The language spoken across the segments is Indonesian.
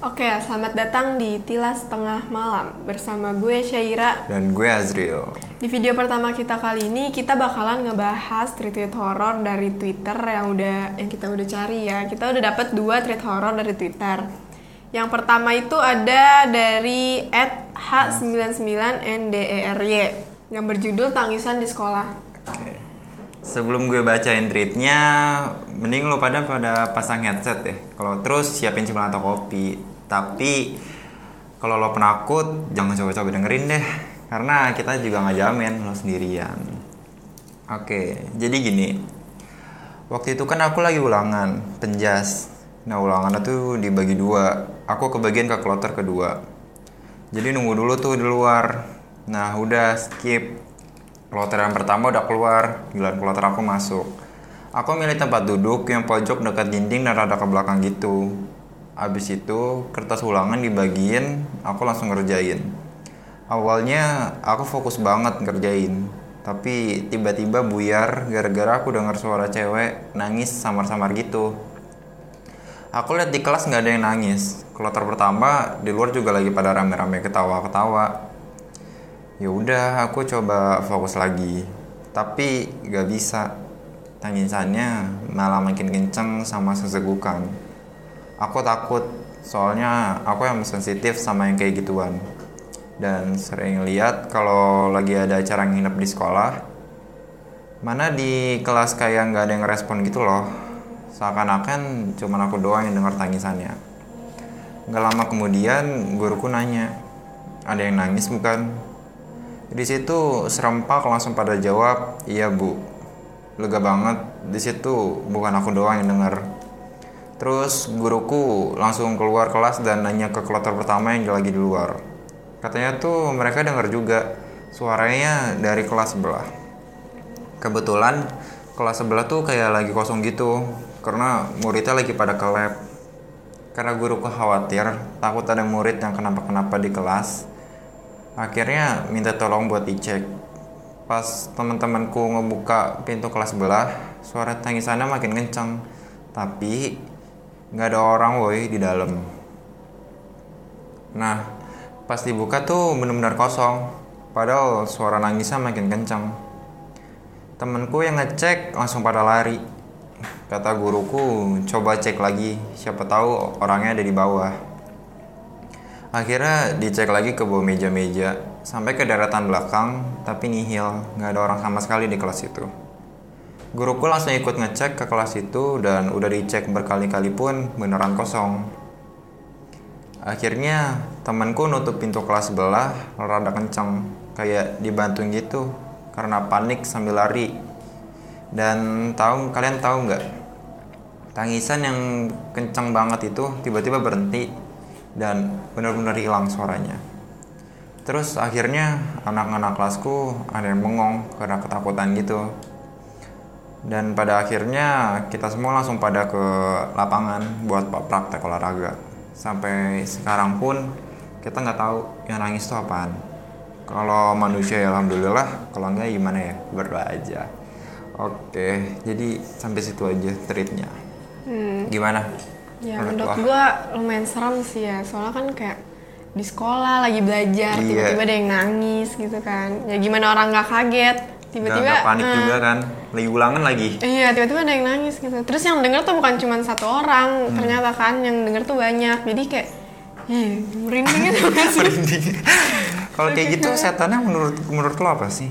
Oke, selamat datang di Tilas Tengah Malam bersama gue Syaira. Dan gue Azril. Di video pertama kita kali ini kita bakalan ngebahas tweet-tweet horor dari Twitter yang udah yang kita udah cari ya. Kita udah dapat dua tweet horor dari Twitter. Yang pertama itu ada dari @h99ndery yang berjudul Tangisan di Sekolah. Oke. Sebelum gue bacain tweetnya, mending lo pada pada pasang headset deh. Kalau terus siapin cemilan atau kopi. Tapi kalau lo penakut, jangan coba-coba dengerin deh. Karena kita juga nggak jamin lo sendirian. Oke, jadi gini. Waktu itu kan aku lagi ulangan, penjas. Nah ulangan itu dibagi dua. Aku kebagian ke kloter kedua. Jadi nunggu dulu tuh di luar. Nah udah skip. Kloter yang pertama udah keluar, giliran kloter aku masuk. Aku milih tempat duduk yang pojok dekat dinding dan rada ke belakang gitu. Abis itu kertas ulangan dibagiin, aku langsung ngerjain. Awalnya aku fokus banget ngerjain, tapi tiba-tiba buyar gara-gara aku dengar suara cewek nangis samar-samar gitu. Aku lihat di kelas nggak ada yang nangis. Kloter pertama di luar juga lagi pada rame-rame ketawa-ketawa. Ya udah, aku coba fokus lagi. Tapi gak bisa. Tangisannya malah makin kenceng sama sesegukan. Aku takut, soalnya aku yang sensitif sama yang kayak gituan. Dan sering lihat kalau lagi ada acara nginep di sekolah, mana di kelas kayak nggak ada yang respon gitu loh. Seakan-akan cuma aku doang yang dengar tangisannya. Gak lama kemudian guruku nanya, ada yang nangis bukan? Di situ serempak langsung pada jawab, "Iya, Bu." Lega banget. Di situ bukan aku doang yang denger. Terus guruku langsung keluar kelas dan nanya ke kloter pertama yang lagi di luar. Katanya tuh mereka denger juga suaranya dari kelas sebelah. Kebetulan kelas sebelah tuh kayak lagi kosong gitu karena muridnya lagi pada ke lab. Karena guruku khawatir takut ada murid yang kenapa-kenapa di kelas, akhirnya minta tolong buat dicek pas teman-temanku ngebuka pintu kelas sebelah suara tangisannya makin kencang tapi nggak ada orang woi di dalam. Nah pas dibuka tuh benar-benar kosong. Padahal suara nangisnya makin kencang temenku yang ngecek langsung pada lari. Kata guruku coba cek lagi siapa tahu orangnya ada di bawah. Akhirnya dicek lagi ke bawah meja-meja sampai ke daratan belakang, tapi nihil, nggak ada orang sama sekali di kelas itu. Guruku langsung ikut ngecek ke kelas itu dan udah dicek berkali-kali pun beneran kosong. Akhirnya temanku nutup pintu kelas sebelah rada kenceng, kayak dibantuin gitu karena panik sambil lari. Dan tahu kalian tahu nggak? Tangisan yang kenceng banget itu tiba-tiba berhenti dan benar-benar hilang suaranya. Terus akhirnya anak-anak kelasku ada yang bengong karena ketakutan gitu. Dan pada akhirnya kita semua langsung pada ke lapangan buat praktek olahraga. Sampai sekarang pun kita nggak tahu yang nangis itu apaan. Kalau manusia ya alhamdulillah, kalau enggak gimana ya berdoa aja. Oke, jadi sampai situ aja treatnya. Hmm. Gimana? Ya menurut gue lumayan serem sih ya, soalnya kan kayak di sekolah lagi belajar Iya. tiba-tiba ada yang nangis gitu kan. Ya gimana orang nggak kaget tiba-tiba panik eh, juga kan, lagi ulangan lagi. Iya tiba-tiba ada yang nangis gitu. Terus yang denger tuh bukan cuma satu orang, Hmm. ternyata kan yang denger tuh banyak. Jadi kayak, ih merinding gitu? Merinding. Kalau kayak gitu setannya menurut menurut lo apa sih?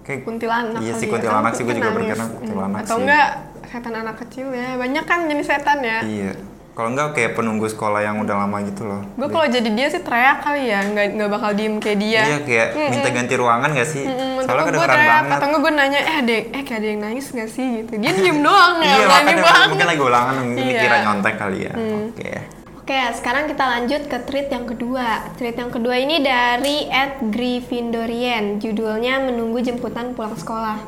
Kayak kuntilanak Iya sih ya. kuntilanak sih gue juga Hmm. kuntilanak Atau sih. enggak setan anak kecil ya. Banyak kan jenis setan ya. Iya. Kalau enggak kayak penunggu sekolah yang udah lama gitu loh. Gue kalau jadi dia sih teriak kali ya, nggak nggak bakal diem kayak dia. Iya kayak minta ganti ruangan gak sih? Mm, Soalnya atau gue kedengeran teriak, banget. atau enggak gue nanya, eh ada, eh kayak ada yang nangis gak sih gitu. Dia diem doang ya, Iya makanya banget. mungkin lagi ulangan mungkin Iya. Dikira nyontek kali ya. Oke. Oke, sekarang kita lanjut ke tweet yang kedua. Tweet yang kedua ini dari @griffindorian. Judulnya menunggu jemputan pulang sekolah.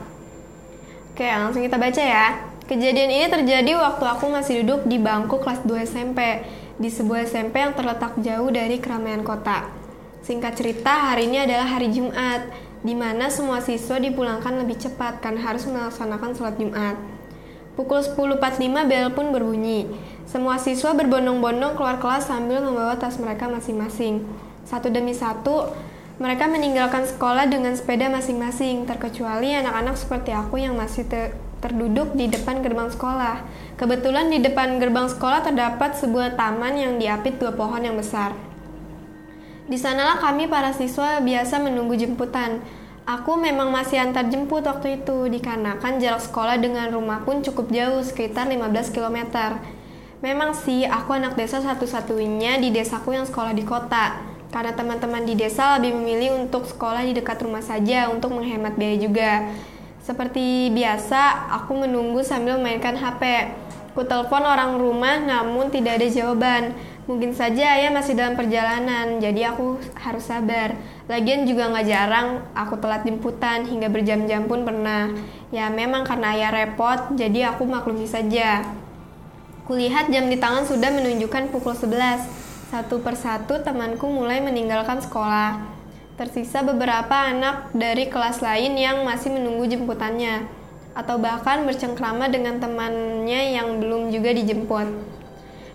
Oke, langsung kita baca ya. Kejadian ini terjadi waktu aku masih duduk di bangku kelas 2 SMP di sebuah SMP yang terletak jauh dari keramaian kota. Singkat cerita, hari ini adalah hari Jumat, di mana semua siswa dipulangkan lebih cepat karena harus melaksanakan sholat Jumat. Pukul 10.45 bel pun berbunyi. Semua siswa berbondong-bondong keluar kelas sambil membawa tas mereka masing-masing. Satu demi satu, mereka meninggalkan sekolah dengan sepeda masing-masing, terkecuali anak-anak seperti aku yang masih ter terduduk di depan gerbang sekolah. Kebetulan di depan gerbang sekolah terdapat sebuah taman yang diapit dua pohon yang besar. Di sanalah kami para siswa biasa menunggu jemputan. Aku memang masih antar jemput waktu itu, dikarenakan jarak sekolah dengan rumah pun cukup jauh, sekitar 15 km. Memang sih, aku anak desa satu-satunya di desaku yang sekolah di kota. Karena teman-teman di desa lebih memilih untuk sekolah di dekat rumah saja untuk menghemat biaya juga. Seperti biasa, aku menunggu sambil memainkan HP. Ku telepon orang rumah namun tidak ada jawaban. Mungkin saja ayah masih dalam perjalanan, jadi aku harus sabar. Lagian juga nggak jarang aku telat jemputan hingga berjam-jam pun pernah. Ya memang karena ayah repot, jadi aku maklumi saja. Kulihat jam di tangan sudah menunjukkan pukul 11. Satu persatu temanku mulai meninggalkan sekolah. Tersisa beberapa anak dari kelas lain yang masih menunggu jemputannya. Atau bahkan bercengkrama dengan temannya yang belum juga dijemput.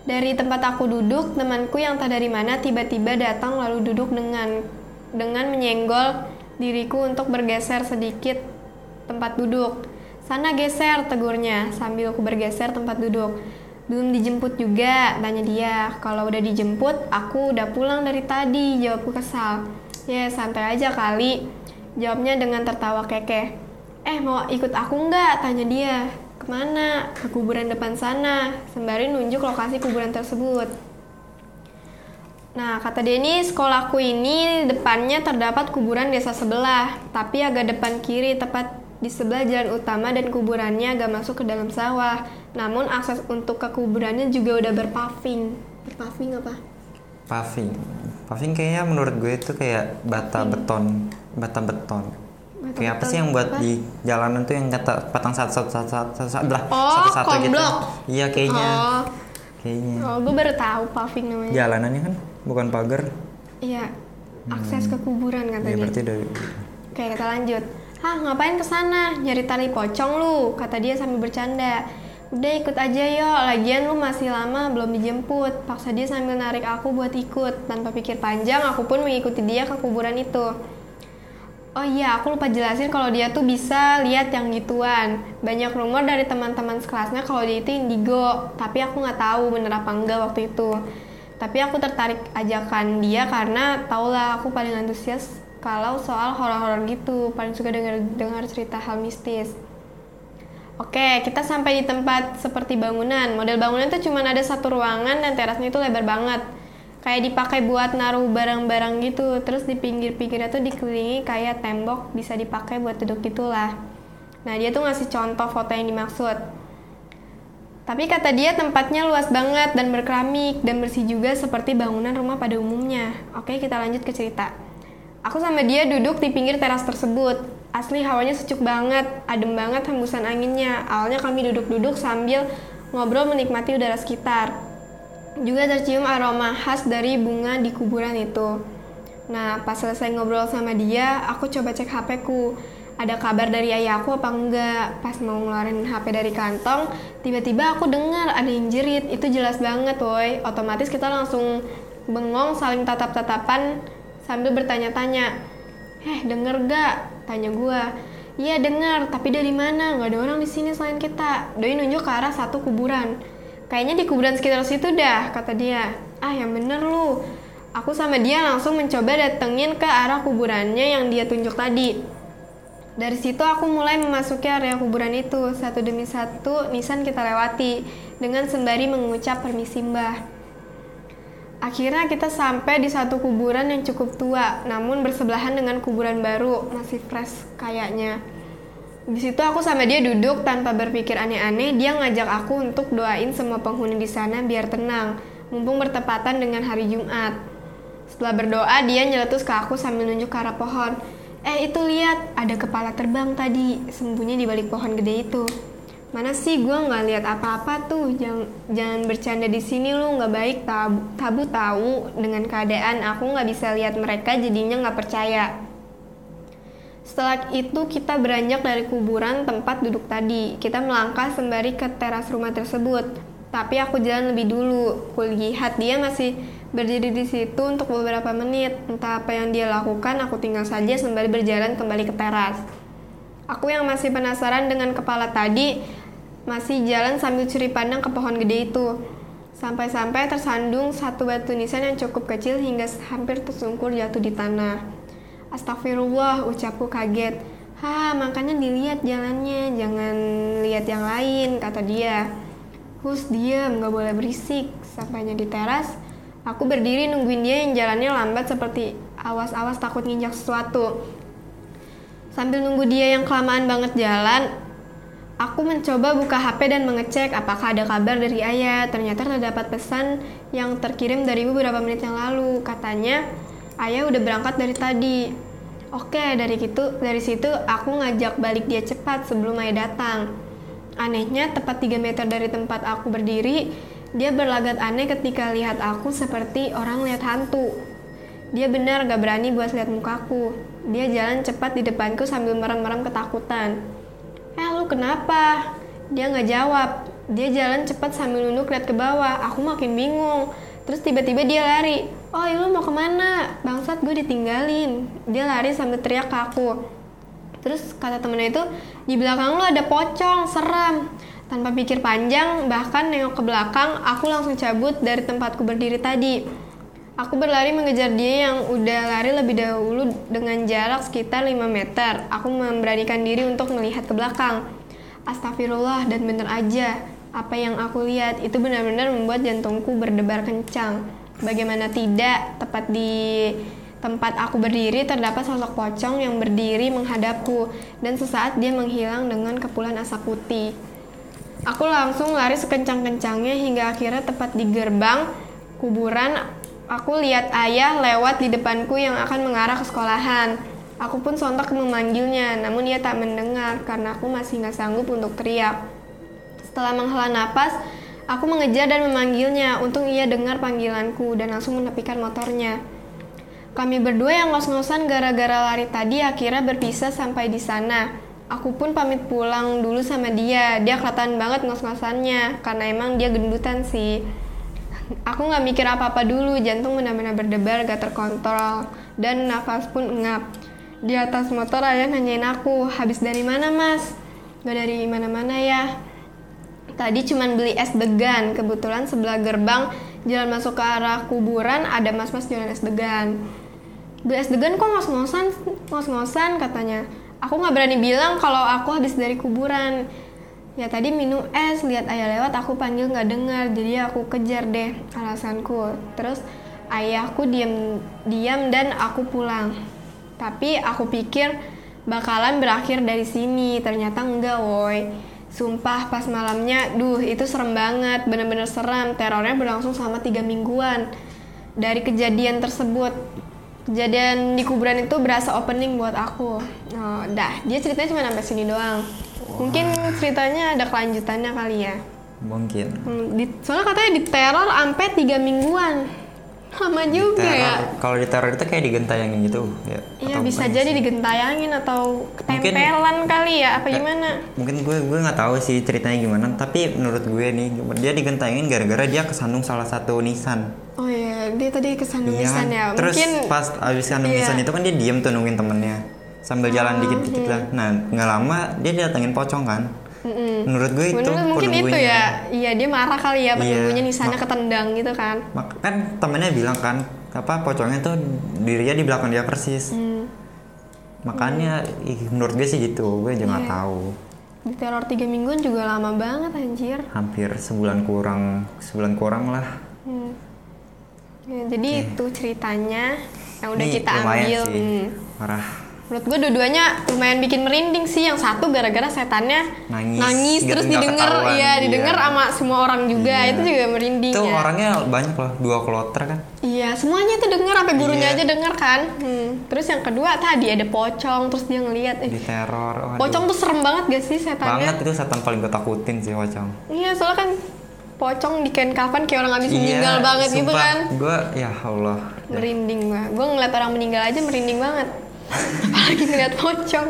Dari tempat aku duduk, temanku yang tak dari mana tiba-tiba datang lalu duduk dengan dengan menyenggol diriku untuk bergeser sedikit tempat duduk. Sana geser, tegurnya sambil aku bergeser tempat duduk. Belum dijemput juga, tanya dia. Kalau udah dijemput, aku udah pulang dari tadi, jawabku kesal. Ya, santai aja kali. Jawabnya dengan tertawa kekeh. Eh, mau ikut aku nggak? Tanya dia. Ke mana? Ke kuburan depan sana, sembari nunjuk lokasi kuburan tersebut. Nah, kata ini sekolahku ini depannya terdapat kuburan desa sebelah, tapi agak depan kiri, tepat di sebelah jalan utama dan kuburannya agak masuk ke dalam sawah. Namun akses untuk ke kuburannya juga udah berpaving. Berpaving apa? Paving. Paving kayaknya menurut gue itu kayak bata beton, bata beton. Bata kayak apa sih yang buat apa? di jalanan tuh yang kata patang satu satu satu satu satu satu Oh, satu satu gitu. Iya kayaknya. Oh, Kayaknya. oh gue baru tahu paving namanya. Jalanannya kan bukan pagar. Iya, akses ke kuburan kata Ya dia. berarti dari Oke, kita lanjut. Hah, ngapain ke sana? Nyari tali pocong lu, kata dia sambil bercanda. Udah ikut aja yo, lagian lu masih lama belum dijemput. Paksa dia sambil narik aku buat ikut. Tanpa pikir panjang, aku pun mengikuti dia ke kuburan itu. Oh iya, aku lupa jelasin kalau dia tuh bisa lihat yang gituan. Banyak rumor dari teman-teman sekelasnya kalau dia itu indigo, tapi aku nggak tahu bener apa enggak waktu itu. Tapi aku tertarik ajakan dia karena taulah aku paling antusias kalau soal horor-horor gitu, paling suka dengar dengar cerita hal mistis. Oke, kita sampai di tempat seperti bangunan. Model bangunan itu cuma ada satu ruangan dan terasnya itu lebar banget. Kayak dipakai buat naruh barang-barang gitu. Terus di pinggir-pinggirnya tuh dikelilingi kayak tembok bisa dipakai buat duduk gitulah. Nah, dia tuh ngasih contoh foto yang dimaksud. Tapi kata dia tempatnya luas banget dan berkeramik dan bersih juga seperti bangunan rumah pada umumnya. Oke, kita lanjut ke cerita. Aku sama dia duduk di pinggir teras tersebut. Asli hawanya sejuk banget, adem banget hembusan anginnya. Awalnya kami duduk-duduk sambil ngobrol menikmati udara sekitar. Juga tercium aroma khas dari bunga di kuburan itu. Nah, pas selesai ngobrol sama dia, aku coba cek HP ku. Ada kabar dari ayahku apa enggak? Pas mau ngeluarin HP dari kantong, tiba-tiba aku dengar ada yang jerit. Itu jelas banget, woi. Otomatis kita langsung bengong saling tatap-tatapan sambil bertanya-tanya. Eh, denger gak? Tanya gua. Iya denger, tapi dari mana? Gak ada orang di sini selain kita. Doi nunjuk ke arah satu kuburan. Kayaknya di kuburan sekitar situ dah, kata dia. Ah, yang bener lu. Aku sama dia langsung mencoba datengin ke arah kuburannya yang dia tunjuk tadi. Dari situ aku mulai memasuki area kuburan itu. Satu demi satu nisan kita lewati dengan sembari mengucap permisi mbah. Akhirnya kita sampai di satu kuburan yang cukup tua, namun bersebelahan dengan kuburan baru, masih fresh kayaknya. Di situ aku sama dia duduk tanpa berpikir aneh-aneh, dia ngajak aku untuk doain semua penghuni di sana biar tenang, mumpung bertepatan dengan hari Jumat. Setelah berdoa, dia nyeletus ke aku sambil nunjuk ke arah pohon. Eh itu lihat, ada kepala terbang tadi, sembunyi di balik pohon gede itu. Mana sih gue nggak lihat apa-apa tuh, jangan, jangan bercanda di sini lu nggak baik tabu, tabu tahu dengan keadaan aku nggak bisa lihat mereka jadinya nggak percaya. Setelah itu kita beranjak dari kuburan tempat duduk tadi. Kita melangkah sembari ke teras rumah tersebut. Tapi aku jalan lebih dulu. Kulihat dia masih berdiri di situ untuk beberapa menit. Entah apa yang dia lakukan, aku tinggal saja sembari berjalan kembali ke teras. Aku yang masih penasaran dengan kepala tadi, masih jalan sambil curi pandang ke pohon gede itu. Sampai-sampai tersandung satu batu nisan yang cukup kecil hingga hampir tersungkur jatuh di tanah. Astagfirullah, ucapku kaget. Hah, makanya dilihat jalannya, jangan lihat yang lain, kata dia. Hus, diam, gak boleh berisik. Sampainya di teras, aku berdiri nungguin dia yang jalannya lambat seperti awas-awas takut nginjak sesuatu. Sambil nunggu dia yang kelamaan banget jalan, aku mencoba buka HP dan mengecek apakah ada kabar dari ayah. Ternyata terdapat pesan yang terkirim dari ibu beberapa menit yang lalu. Katanya, ayah udah berangkat dari tadi. Oke, dari situ, dari situ aku ngajak balik dia cepat sebelum ayah datang. Anehnya, tepat 3 meter dari tempat aku berdiri, dia berlagat aneh ketika lihat aku seperti orang lihat hantu. Dia benar gak berani buat lihat mukaku. Dia jalan cepat di depanku sambil merem-merem ketakutan. Eh lu kenapa? Dia nggak jawab. Dia jalan cepat sambil nunduk lihat ke bawah. Aku makin bingung. Terus tiba-tiba dia lari. Oh lu mau ke mana? Bangsat gue ditinggalin. Dia lari sambil teriak ke aku. Terus kata temennya itu, di belakang lu ada pocong, seram. Tanpa pikir panjang, bahkan nengok ke belakang, aku langsung cabut dari tempatku berdiri tadi. Aku berlari mengejar dia yang udah lari lebih dahulu dengan jarak sekitar 5 meter. Aku memberanikan diri untuk melihat ke belakang. Astagfirullah dan bener aja. Apa yang aku lihat itu benar-benar membuat jantungku berdebar kencang. Bagaimana tidak, tepat di tempat aku berdiri terdapat sosok pocong yang berdiri menghadapku dan sesaat dia menghilang dengan kepulan asap putih. Aku langsung lari sekencang-kencangnya hingga akhirnya tepat di gerbang kuburan Aku lihat ayah lewat di depanku yang akan mengarah ke sekolahan. Aku pun sontak memanggilnya, namun ia tak mendengar karena aku masih nggak sanggup untuk teriak. Setelah menghela napas, aku mengejar dan memanggilnya. Untung ia dengar panggilanku dan langsung menepikan motornya. Kami berdua yang ngos-ngosan gara-gara lari tadi akhirnya berpisah sampai di sana. Aku pun pamit pulang dulu sama dia. Dia kelihatan banget ngos-ngosannya karena emang dia gendutan sih aku nggak mikir apa-apa dulu. Jantung benar-benar berdebar gak terkontrol dan nafas pun engap di atas motor ayah nanyain aku habis dari mana mas? Gak dari mana-mana ya. Tadi cuman beli es degan kebetulan sebelah gerbang jalan masuk ke arah kuburan ada mas-mas jualan es degan beli es degan kok ngos-ngosan? Ngos-ngosan katanya. Aku nggak berani bilang kalau aku habis dari kuburan Ya tadi minum es, lihat ayah lewat, aku panggil nggak dengar, jadi aku kejar deh alasanku. Terus ayahku diam diam dan aku pulang. Tapi aku pikir bakalan berakhir dari sini, ternyata enggak woi. Sumpah pas malamnya, duh itu serem banget, bener-bener serem. Terornya berlangsung selama tiga mingguan. Dari kejadian tersebut, kejadian di kuburan itu berasa opening buat aku. Oh, dah, dia ceritanya cuma sampai sini doang. Mungkin ceritanya ada kelanjutannya kali ya. Mungkin. Hmm, di, soalnya katanya diteror sampai tiga mingguan. Lama juga Teror- ya. Kalau di teror itu kayak digentayangin gitu ya. Iya bisa jadi sih? digentayangin atau ketempelan kali ya apa gimana? Mungkin gue gue nggak tahu sih ceritanya gimana, tapi menurut gue nih dia digentayangin gara-gara dia kesandung salah satu nisan. Oh iya, dia tadi kesandung Iya nisan kan? ya. Terus Mungkin pas abis kandung Iya. nisan itu kan dia diem tuh nungguin temennya sambil jalan dikit-dikit lah. Nah nggak lama dia datengin pocong kan. Mm-mm. Menurut gue itu Menurut mungkin itu ya. Iya, dia marah kali ya Iya, penunggunya nisannya mak- ketendang gitu kan. Kan temennya bilang kan apa pocongnya tuh dirinya di belakang dia persis. Hmm. Makanya ih, menurut gue sih gitu, gue juga Iya. tahu. Di teror tiga mingguan juga lama banget anjir. Hampir sebulan kurang, sebulan kurang lah. Hmm. Ya, jadi itu ceritanya yang udah Ini kita ambil. sih. Hmm. Parah. Menurut gue dua-duanya lumayan bikin merinding sih. Yang satu gara-gara setannya Nangis, gitu, terus nggak didengar, iya iya. didengar sama semua orang juga. Iya. Itu juga merinding Itu ya. orangnya banyak loh, dua kloter kan. Iya, semuanya itu denger sampai gurunya Iya. aja denger kan. Hmm. Terus yang kedua tadi ada pocong, terus dia ngeliat eh, Di teror. waduh. pocong tuh serem banget gak sih setannya? banget itu setan paling gue takutin sih pocong. Iya, soalnya kan pocong di kain kafan kayak orang habis meninggal banget gitu kan. Gue ya Allah. Merinding gua. Gua ngeliat orang meninggal aja merinding banget. Apalagi ngeliat pocong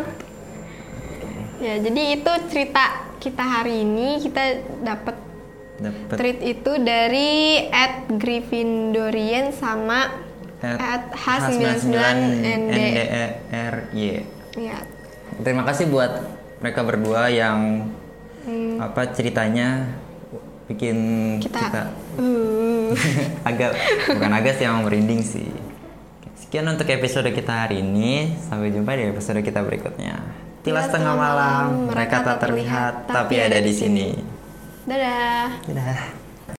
ya jadi itu cerita kita hari ini kita dapat Dapat treat itu dari at Gryffindorian sama at H99 ND NDRY. ya Terima kasih buat mereka berdua yang Hmm. apa ceritanya bikin kita, kita, Uh, agak bukan agak sih yang merinding sih. Sekian untuk episode kita hari ini. Sampai jumpa di episode kita berikutnya. Tilas tengah malam, mereka tak terlihat, tapi ada di sini. dadah Dadah.